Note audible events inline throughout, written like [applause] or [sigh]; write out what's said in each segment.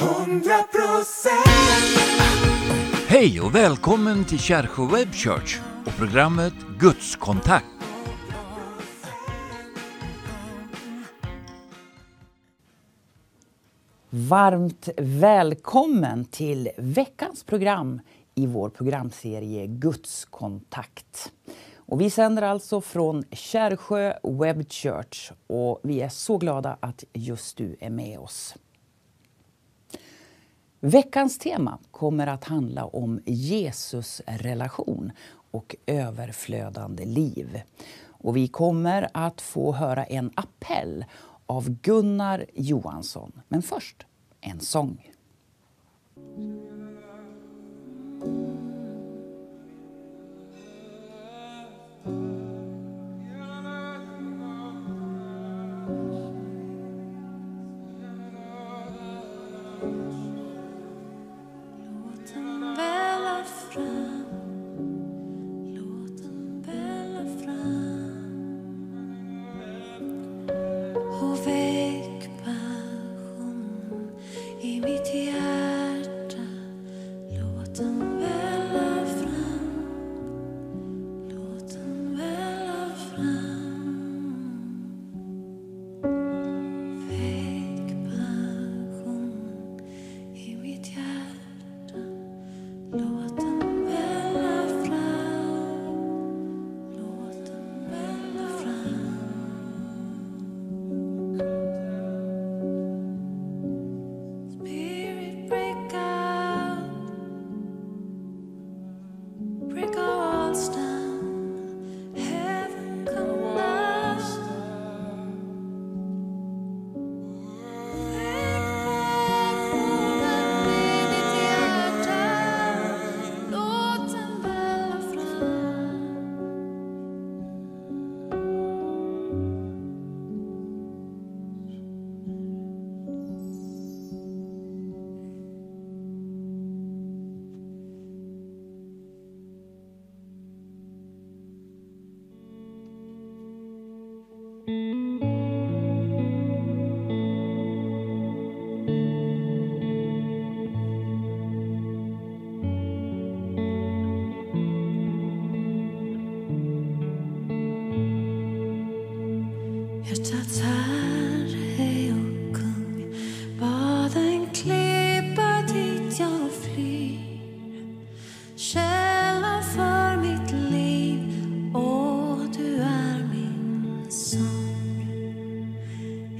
100 Hej och välkommen till Kärsjö Web Church och programmet Gudskontakt. Varmt välkommen till veckans program i vår programserie Gudskontakt. Och vi sänder alltså från Kärsjö Web Church och vi är så glada att just du är med oss. Veckans tema kommer att handla om Jesus relation och överflödande liv. Och vi kommer att få höra en appell av Gunnar Johansson. Men först en sång. Mm.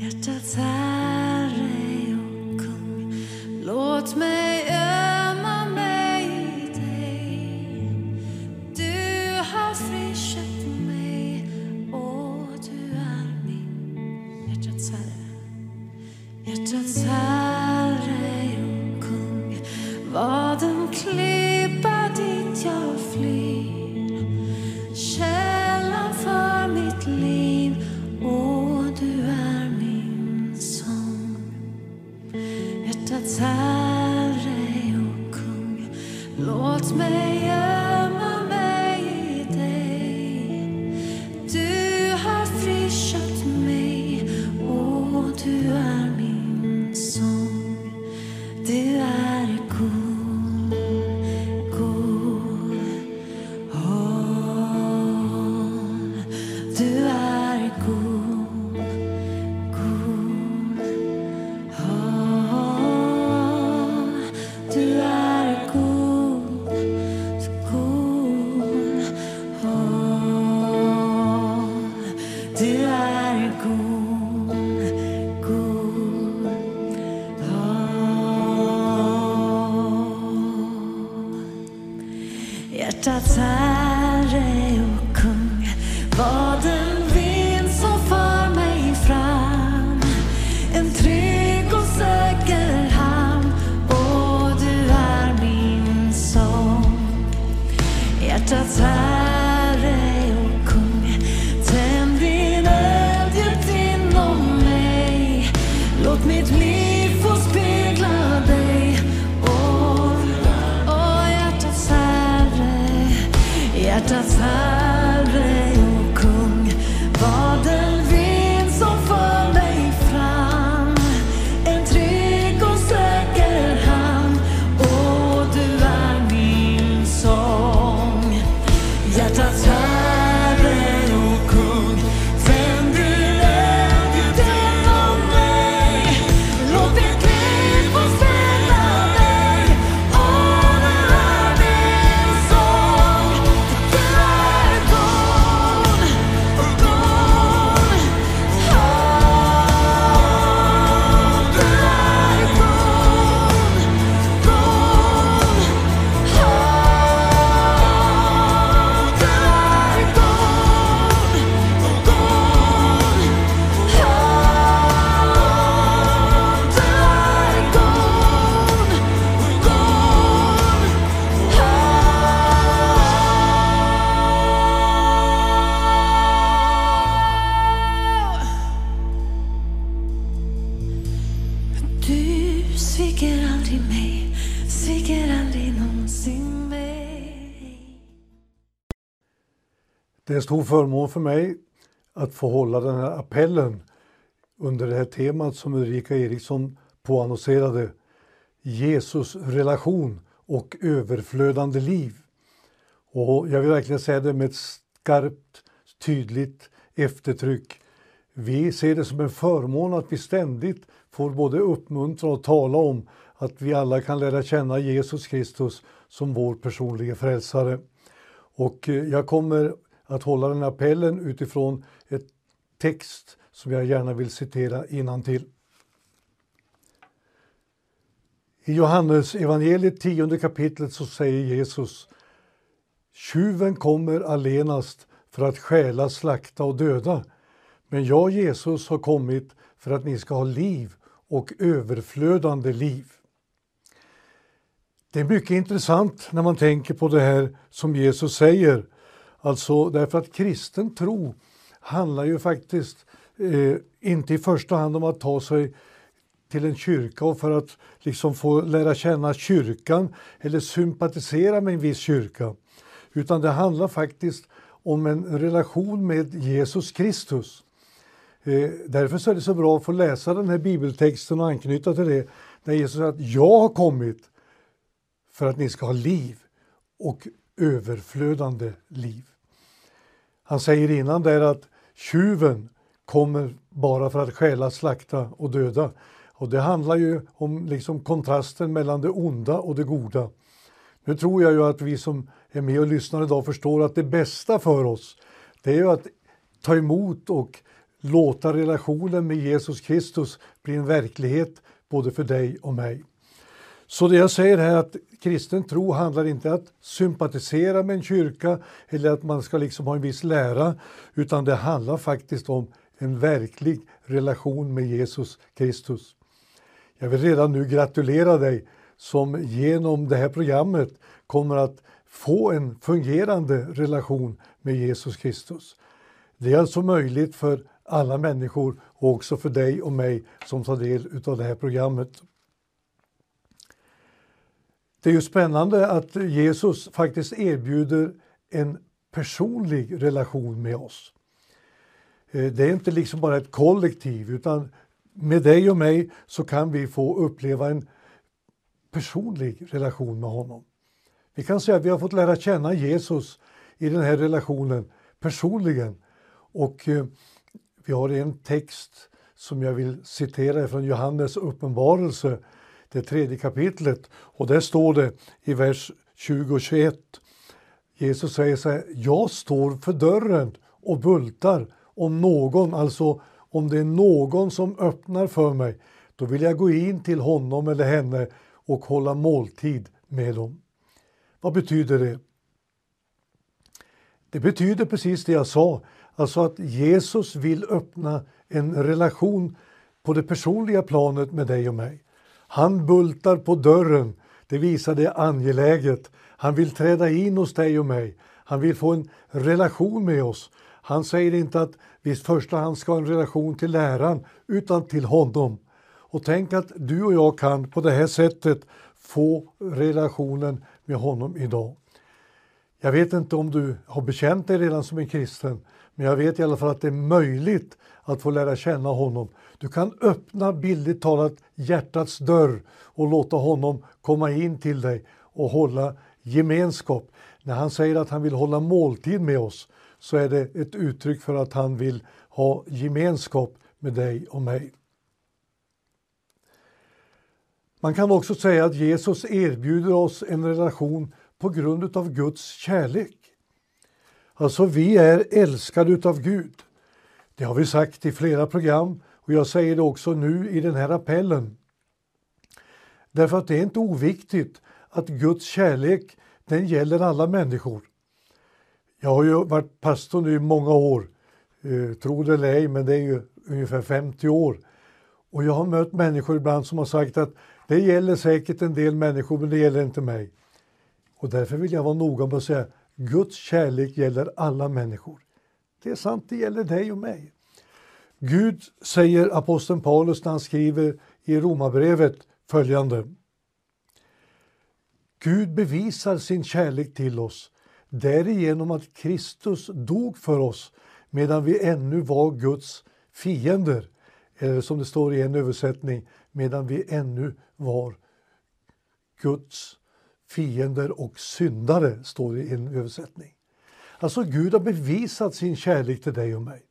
at a. Det är en stor förmån för mig att få hålla den här appellen under det här temat som Ulrika Eriksson påannonserade. Jesus relation och överflödande liv. Och jag vill verkligen säga det med ett skarpt, tydligt eftertryck. Vi ser det som en förmån att vi ständigt får både uppmuntra och tala om att vi alla kan lära känna Jesus Kristus som vår personliga frälsare. Och eh, jag kommer att hålla den appellen utifrån ett text som jag gärna vill citera innan till. I Johannes evangeliet tionde kapitlet så säger Jesus Tjuven kommer allenast för att stjäla, slakta och döda. Men jag, Jesus, har kommit för att ni ska ha liv och överflödande liv. Det är mycket intressant när man tänker på det här som Jesus säger. Alltså därför att kristen tro handlar ju faktiskt eh, inte i första hand om att ta sig till en kyrka och för att liksom få lära känna kyrkan eller sympatisera med en viss kyrka. Utan det handlar faktiskt om en relation med Jesus Kristus. Eh, därför så är det så bra att få läsa den här bibeltexten och anknyta till det. Där Jesus säger att jag har kommit för att ni ska ha liv och överflödande liv. Han säger innan där att tjuven kommer bara för att stjäla, slakta och döda. Och det handlar ju om liksom kontrasten mellan det onda och det goda. Nu tror jag ju att vi som är med och lyssnar idag förstår att det bästa för oss det är ju att ta emot och låta relationen med Jesus Kristus bli en verklighet både för dig och mig. Så det jag säger här är att kristen tro handlar inte om att sympatisera med en kyrka eller att man ska liksom ha en viss lära utan det handlar faktiskt om en verklig relation med Jesus Kristus. Jag vill redan nu gratulera dig som genom det här programmet kommer att få en fungerande relation med Jesus Kristus. Det är alltså möjligt för alla människor och också för dig och mig som tar del av det här programmet. Det är ju spännande att Jesus faktiskt erbjuder en personlig relation med oss. Eh, det är inte liksom bara ett kollektiv utan med dig och mig så kan vi få uppleva en personlig relation med honom. Vi kan säga att vi har fått lära känna Jesus i den här relationen personligen. Och eh, vi har en text som jag vill citera från Johannes uppenbarelse, det tredje kapitlet. Och där står det i vers 20 och 21. Jesus säger så här, jag står för dörren och bultar. Om någon, alltså om det är någon som öppnar för mig, då vill jag gå in till honom eller henne och hålla måltid med dem. Vad betyder det? Det betyder precis det jag sa, alltså att Jesus vill öppna en relation på det personliga planet med dig och mig. Han bultar på dörren, det visar det är angeläget. Han vill träda in hos dig och mig. Han vill få en relation med oss. Han säger inte att vi i första hand ska ha en relation till läraren, utan till honom. Och tänk att du och jag kan på det här sättet få relationen med honom idag. Jag vet inte om du har bekänt dig redan som en kristen, men jag vet i alla fall att det är möjligt att få lära känna honom. Du kan öppna bildligt talat hjärtats dörr och låta honom komma in till dig och hålla gemenskap. När han säger att han vill hålla måltid med oss så är det ett uttryck för att han vill ha gemenskap med dig och mig. Man kan också säga att Jesus erbjuder oss en relation på grund av Guds kärlek. Alltså, vi är älskade av Gud. Det har vi sagt i flera program och jag säger det också nu i den här appellen. Därför att det är inte oviktigt att Guds kärlek, den gäller alla människor. Jag har ju varit pastor nu i många år, eh, tro det eller ej, men det är ju ungefär 50 år. Och jag har mött människor ibland som har sagt att det gäller säkert en del människor, men det gäller inte mig. Och därför vill jag vara noga med att säga Guds kärlek gäller alla människor. Det är sant, det gäller dig och mig. Gud, säger aposteln Paulus när han skriver i Romarbrevet följande. Gud bevisar sin kärlek till oss därigenom att Kristus dog för oss medan vi ännu var Guds fiender. Eller som det står i en översättning, medan vi ännu var Guds fiender och syndare, står det i en översättning. Alltså Gud har bevisat sin kärlek till dig och mig.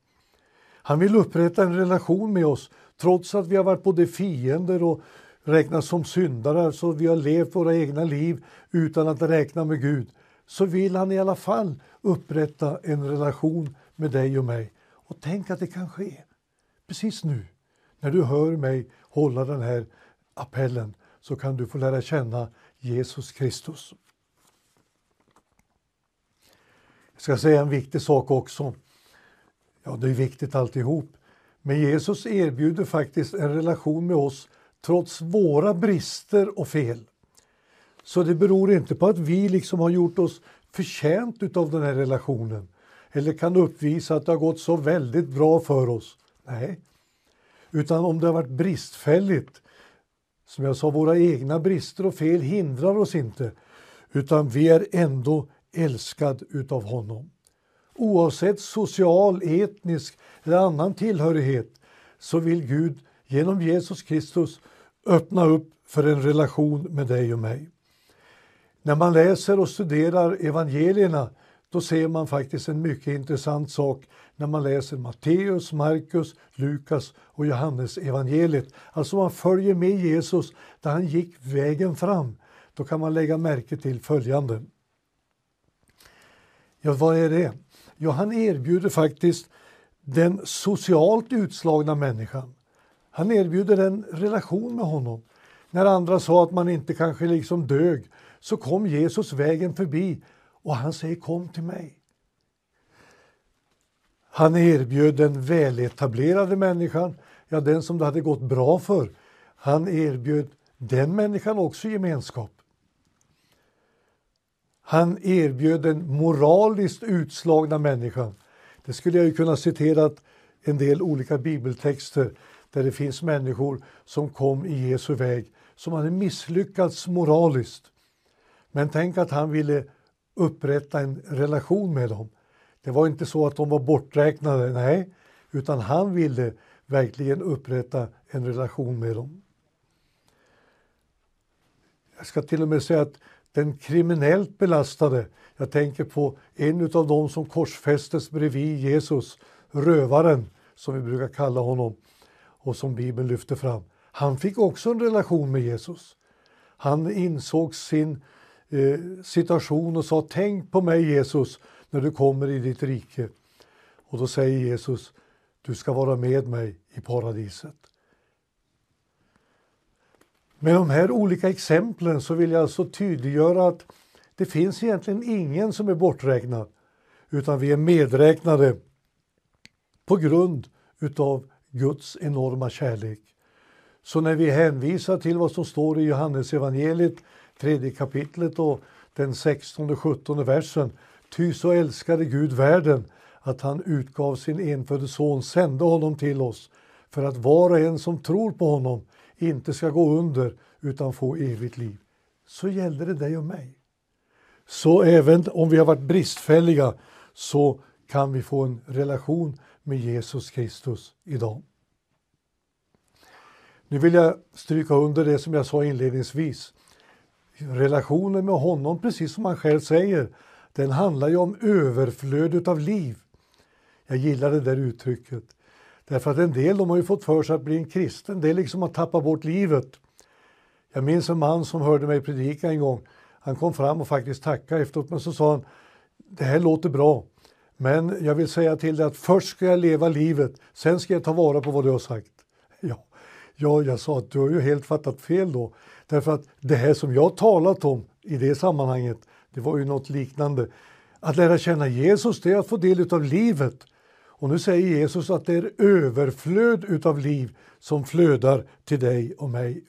Han vill upprätta en relation med oss trots att vi har varit både fiender och räknas som syndare, alltså vi har levt våra egna liv utan att räkna med Gud. Så vill han i alla fall upprätta en relation med dig och mig. Och tänk att det kan ske precis nu när du hör mig hålla den här appellen så kan du få lära känna Jesus Kristus. Jag ska säga en viktig sak också. Ja, det är viktigt alltihop. Men Jesus erbjuder faktiskt en relation med oss trots våra brister och fel. Så det beror inte på att vi liksom har gjort oss förtjänt av den här relationen eller kan uppvisa att det har gått så väldigt bra för oss. Nej, utan om det har varit bristfälligt. Som jag sa, våra egna brister och fel hindrar oss inte utan vi är ändå älskad utav honom. Oavsett social, etnisk eller annan tillhörighet så vill Gud genom Jesus Kristus öppna upp för en relation med dig och mig. När man läser och studerar evangelierna då ser man faktiskt en mycket intressant sak när man läser Matteus, Markus, Lukas och Johannes evangeliet. Alltså man följer med Jesus där han gick vägen fram. Då kan man lägga märke till följande. Ja, vad är det? Ja, han erbjuder faktiskt den socialt utslagna människan. Han erbjuder en relation med honom. När andra sa att man inte kanske liksom dög så kom Jesus vägen förbi och han säger kom till mig. Han erbjöd den väletablerade människan, ja den som det hade gått bra för, han erbjöd den människan också gemenskap. Han erbjöd den moraliskt utslagna människan. Det skulle jag ju kunna citera en del olika bibeltexter där det finns människor som kom i Jesu väg som hade misslyckats moraliskt. Men tänk att han ville upprätta en relation med dem. Det var inte så att de var borträknade, nej, utan han ville verkligen upprätta en relation med dem. Jag ska till och med säga att den kriminellt belastade, jag tänker på en av dem som korsfästes bredvid Jesus, rövaren som vi brukar kalla honom och som Bibeln lyfter fram. Han fick också en relation med Jesus. Han insåg sin eh, situation och sa Tänk på mig Jesus när du kommer i ditt rike. Och då säger Jesus Du ska vara med mig i paradiset. Med de här olika exemplen så vill jag alltså tydliggöra att det finns egentligen ingen som är borträknad utan vi är medräknade på grund utav Guds enorma kärlek. Så när vi hänvisar till vad som står i Johannes evangeliet tredje kapitlet och den 16 och 17 versen. Ty så älskade Gud världen att han utgav sin enfödde son, sände honom till oss för att var och en som tror på honom inte ska gå under utan få evigt liv. Så gällde det dig och mig. Så även om vi har varit bristfälliga så kan vi få en relation med Jesus Kristus idag. Nu vill jag stryka under det som jag sa inledningsvis. Relationen med honom, precis som han själv säger, den handlar ju om överflöd av liv. Jag gillar det där uttrycket. Därför att en del de har ju fått för sig att bli en kristen, det är liksom att tappa bort livet. Jag minns en man som hörde mig predika en gång. Han kom fram och faktiskt tackade efteråt, men så sa han Det här låter bra, men jag vill säga till dig att först ska jag leva livet, sen ska jag ta vara på vad du har sagt. [laughs] Ja, ja jag sa att du har ju helt fattat fel då. Därför att det här som jag talat om i det sammanhanget, det var ju något liknande. Att lära känna Jesus, det är att få del av livet. Och nu säger Jesus att det är överflöd utav liv som flödar till dig och mig.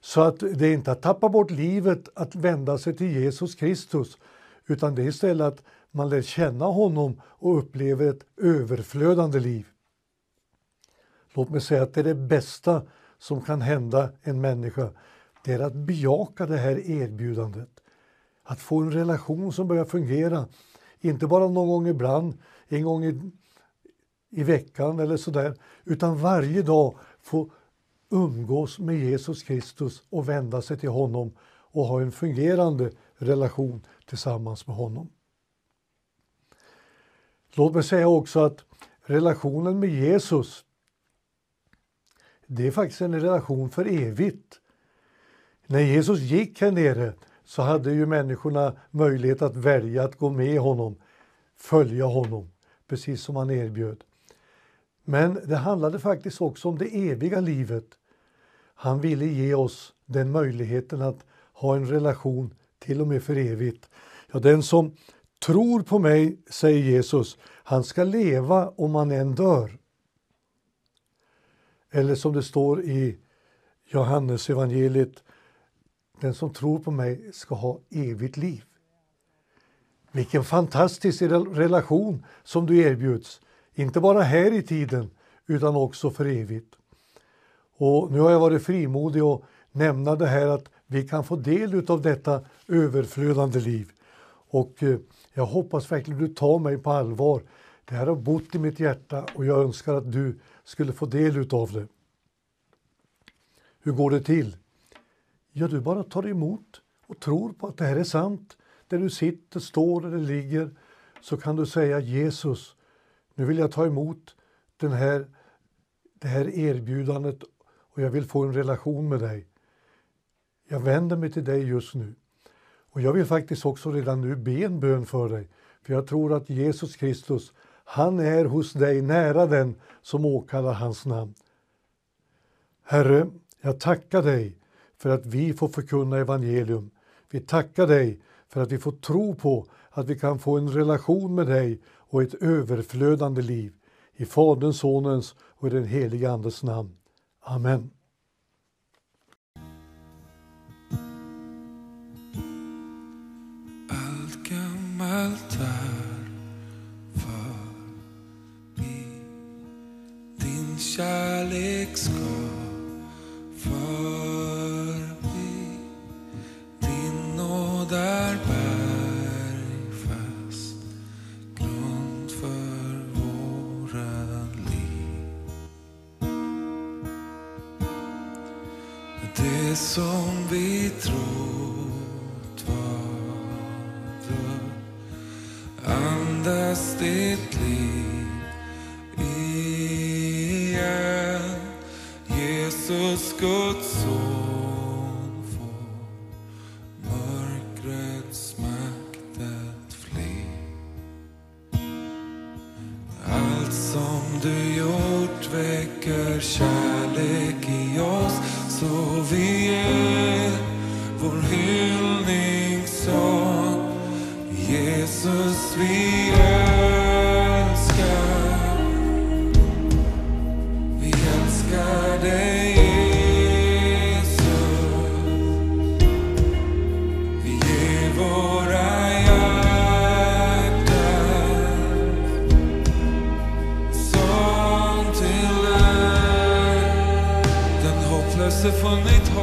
Så att det är inte att tappa bort livet att vända sig till Jesus Kristus, utan det är istället att man lär känna honom och upplever ett överflödande liv. Låt mig säga att det är det bästa som kan hända en människa det är att bejaka det här erbjudandet. Att få en relation som börjar fungera. Inte bara någon gång ibland, en gång i, i veckan eller sådär, utan varje dag få umgås med Jesus Kristus och vända sig till honom och ha en fungerande relation tillsammans med honom. Låt mig säga också att relationen med Jesus det är faktiskt en relation för evigt. När Jesus gick här nere så hade ju människorna möjlighet att välja att gå med honom, följa honom, precis som han erbjöd. Men det handlade faktiskt också om det eviga livet. Han ville ge oss den möjligheten att ha en relation till och med för evigt. Ja, den som tror på mig, säger Jesus, han ska leva om han än dör. Eller som det står i Johannes evangeliet, den som tror på mig ska ha evigt liv. Vilken fantastisk relation som du erbjuds, inte bara här i tiden utan också för evigt. Och nu har jag varit frimodig och nämna det här att vi kan få del av detta överflödande liv. Och eh, jag hoppas verkligen du tar mig på allvar. Det här har bott i mitt hjärta och jag önskar att du skulle få del av det. Hur går det till? Ja, du bara tar emot och tror på att det här är sant. Där du sitter, står eller ligger så kan du säga Jesus, nu vill jag ta emot den här, det här erbjudandet och jag vill få en relation med dig. Jag vänder mig till dig just nu. Och jag vill faktiskt också redan nu be en bön för dig. För jag tror att Jesus Kristus, han är hos dig nära den som åkallar hans namn. Herre, jag tackar dig för att vi får förkunna evangelium. Vi tackar dig för att vi får tro på att vi kan få en relation med dig och ett överflödande liv. I Faderns, Sonens och i den helige Andes namn. Amen. Det som vi tror. for me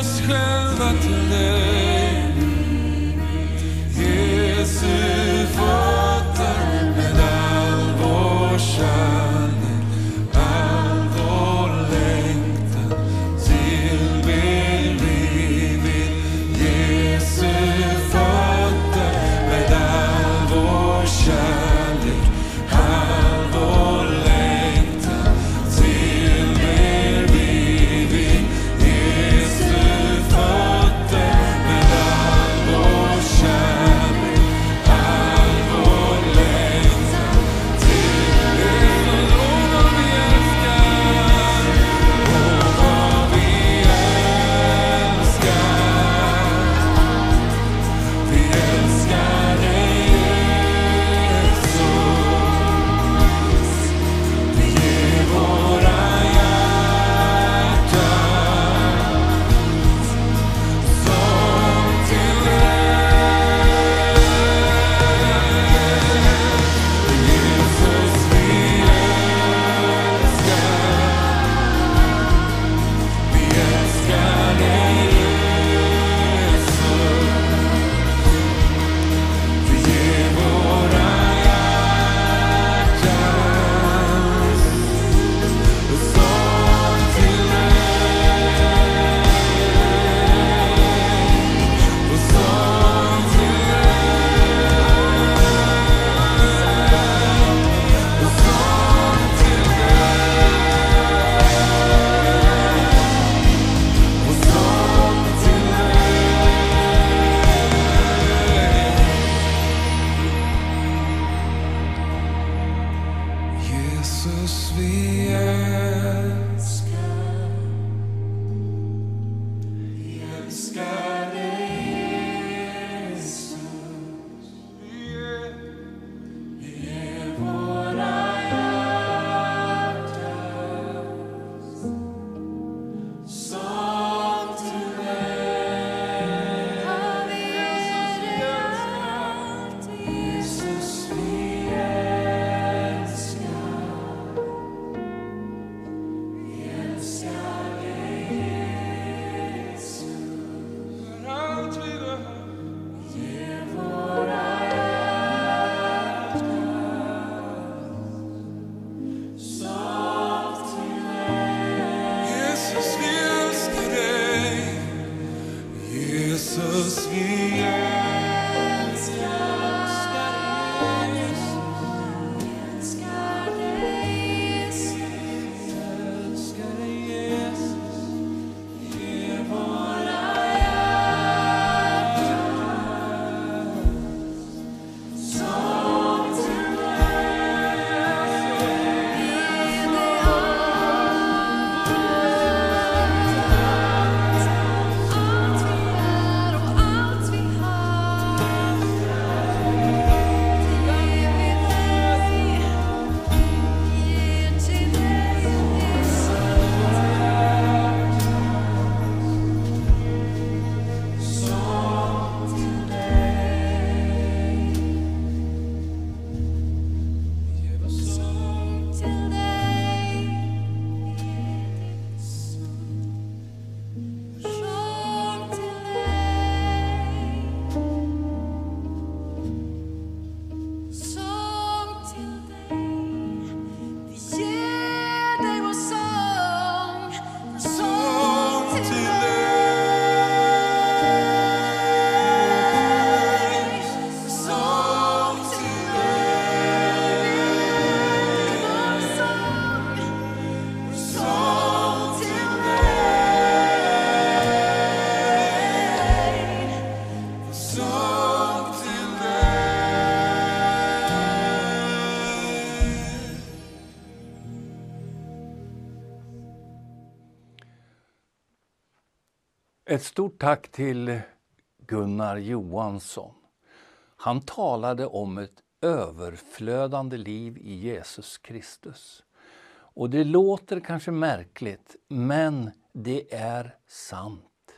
Vi ger oss själva the. Ett stort tack till Gunnar Johansson. Han talade om ett överflödande liv i Jesus Kristus. Och det låter kanske märkligt, men det är sant.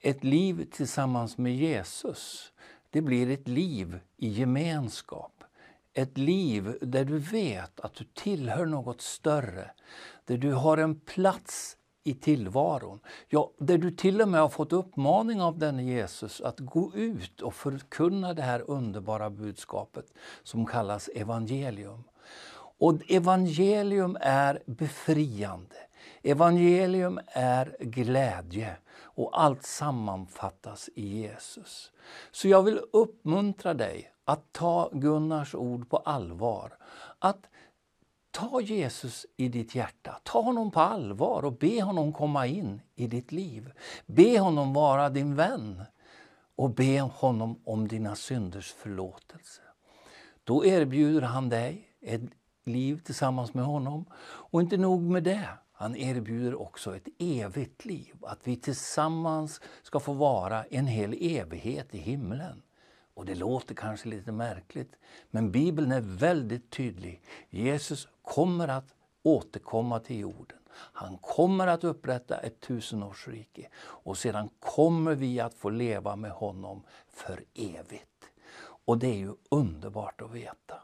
Ett liv tillsammans med Jesus, det blir ett liv i gemenskap. Ett liv där du vet att du tillhör något större. Där du har en plats i tillvaron. Ja, där du till och med har fått uppmaning av denne Jesus att gå ut och förkunna det här underbara budskapet som kallas evangelium. Och evangelium är befriande. Evangelium är glädje och allt sammanfattas i Jesus. Så jag vill uppmuntra dig att ta Gunnars ord på allvar. Att ta Jesus i ditt hjärta, ta honom på allvar och be honom komma in i ditt liv. Be honom vara din vän och be honom om dina synders förlåtelse. Då erbjuder han dig ett liv tillsammans med honom. Och inte nog med det, han erbjuder också ett evigt liv. Att vi tillsammans ska få vara en hel evighet i himlen. Och det låter kanske lite märkligt, men Bibeln är väldigt tydlig. Jesus kommer att återkomma till jorden. Han kommer att upprätta ett tusenårsrike och sedan kommer vi att få leva med honom för evigt. Och det är ju underbart att veta.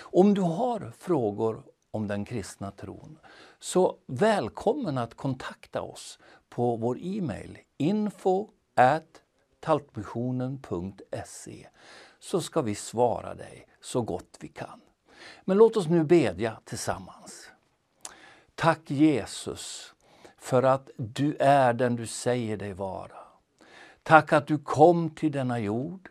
Om du har frågor om den kristna tron så välkommen att kontakta oss på vår e-mail info at taltmissionen.se så ska vi svara dig så gott vi kan. Men låt oss nu bedja tillsammans. Tack Jesus för att du är den du säger dig vara. Tack att du kom till denna jord,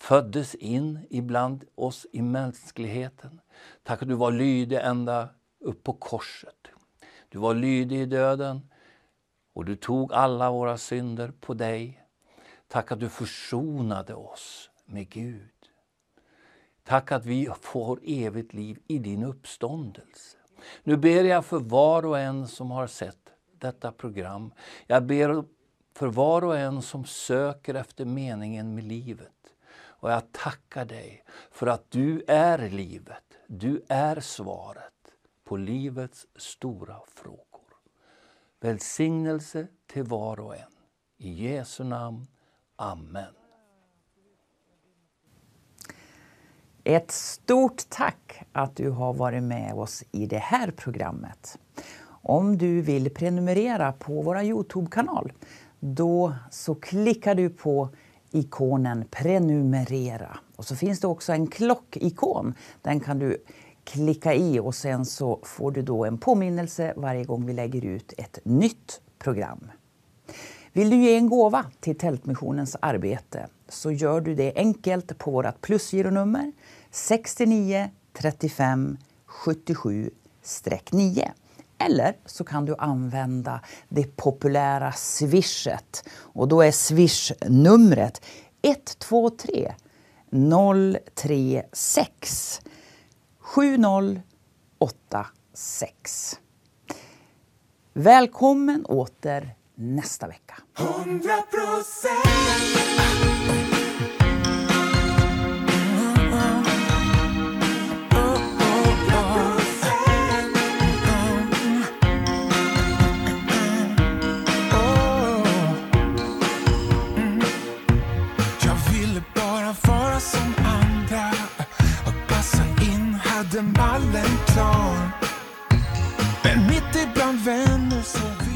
föddes in ibland oss i mänskligheten. Tack att du var lydig ända upp på korset. Du var lydig i döden och du tog alla våra synder på dig Tack att du försonade oss med Gud. Tack att vi får evigt liv i din uppståndelse. Nu ber jag för var och en som har sett detta program. Jag ber för var och en som söker efter meningen med livet. Och jag tackar dig för att du är livet. Du är svaret på livets stora frågor. Välsignelse till var och en. I Jesu namn. Amen. Ett stort tack att du har varit med oss i det här programmet. Om du vill prenumerera på vår Youtube-kanal då så klickar du på ikonen prenumerera. Och så finns det också en klockikon. Den kan du klicka i och sen så får du då en påminnelse varje gång vi lägger ut ett nytt program. Vill du ge en gåva till Tältmissionens arbete så gör du det enkelt på vårt plusgironummer 69 35 77 9. Eller så kan du använda det populära swishet. Och då är swishnumret 123 036 7086. Välkommen åter nästa vecka. 100 mallen klar. Men mitt ibland vänner så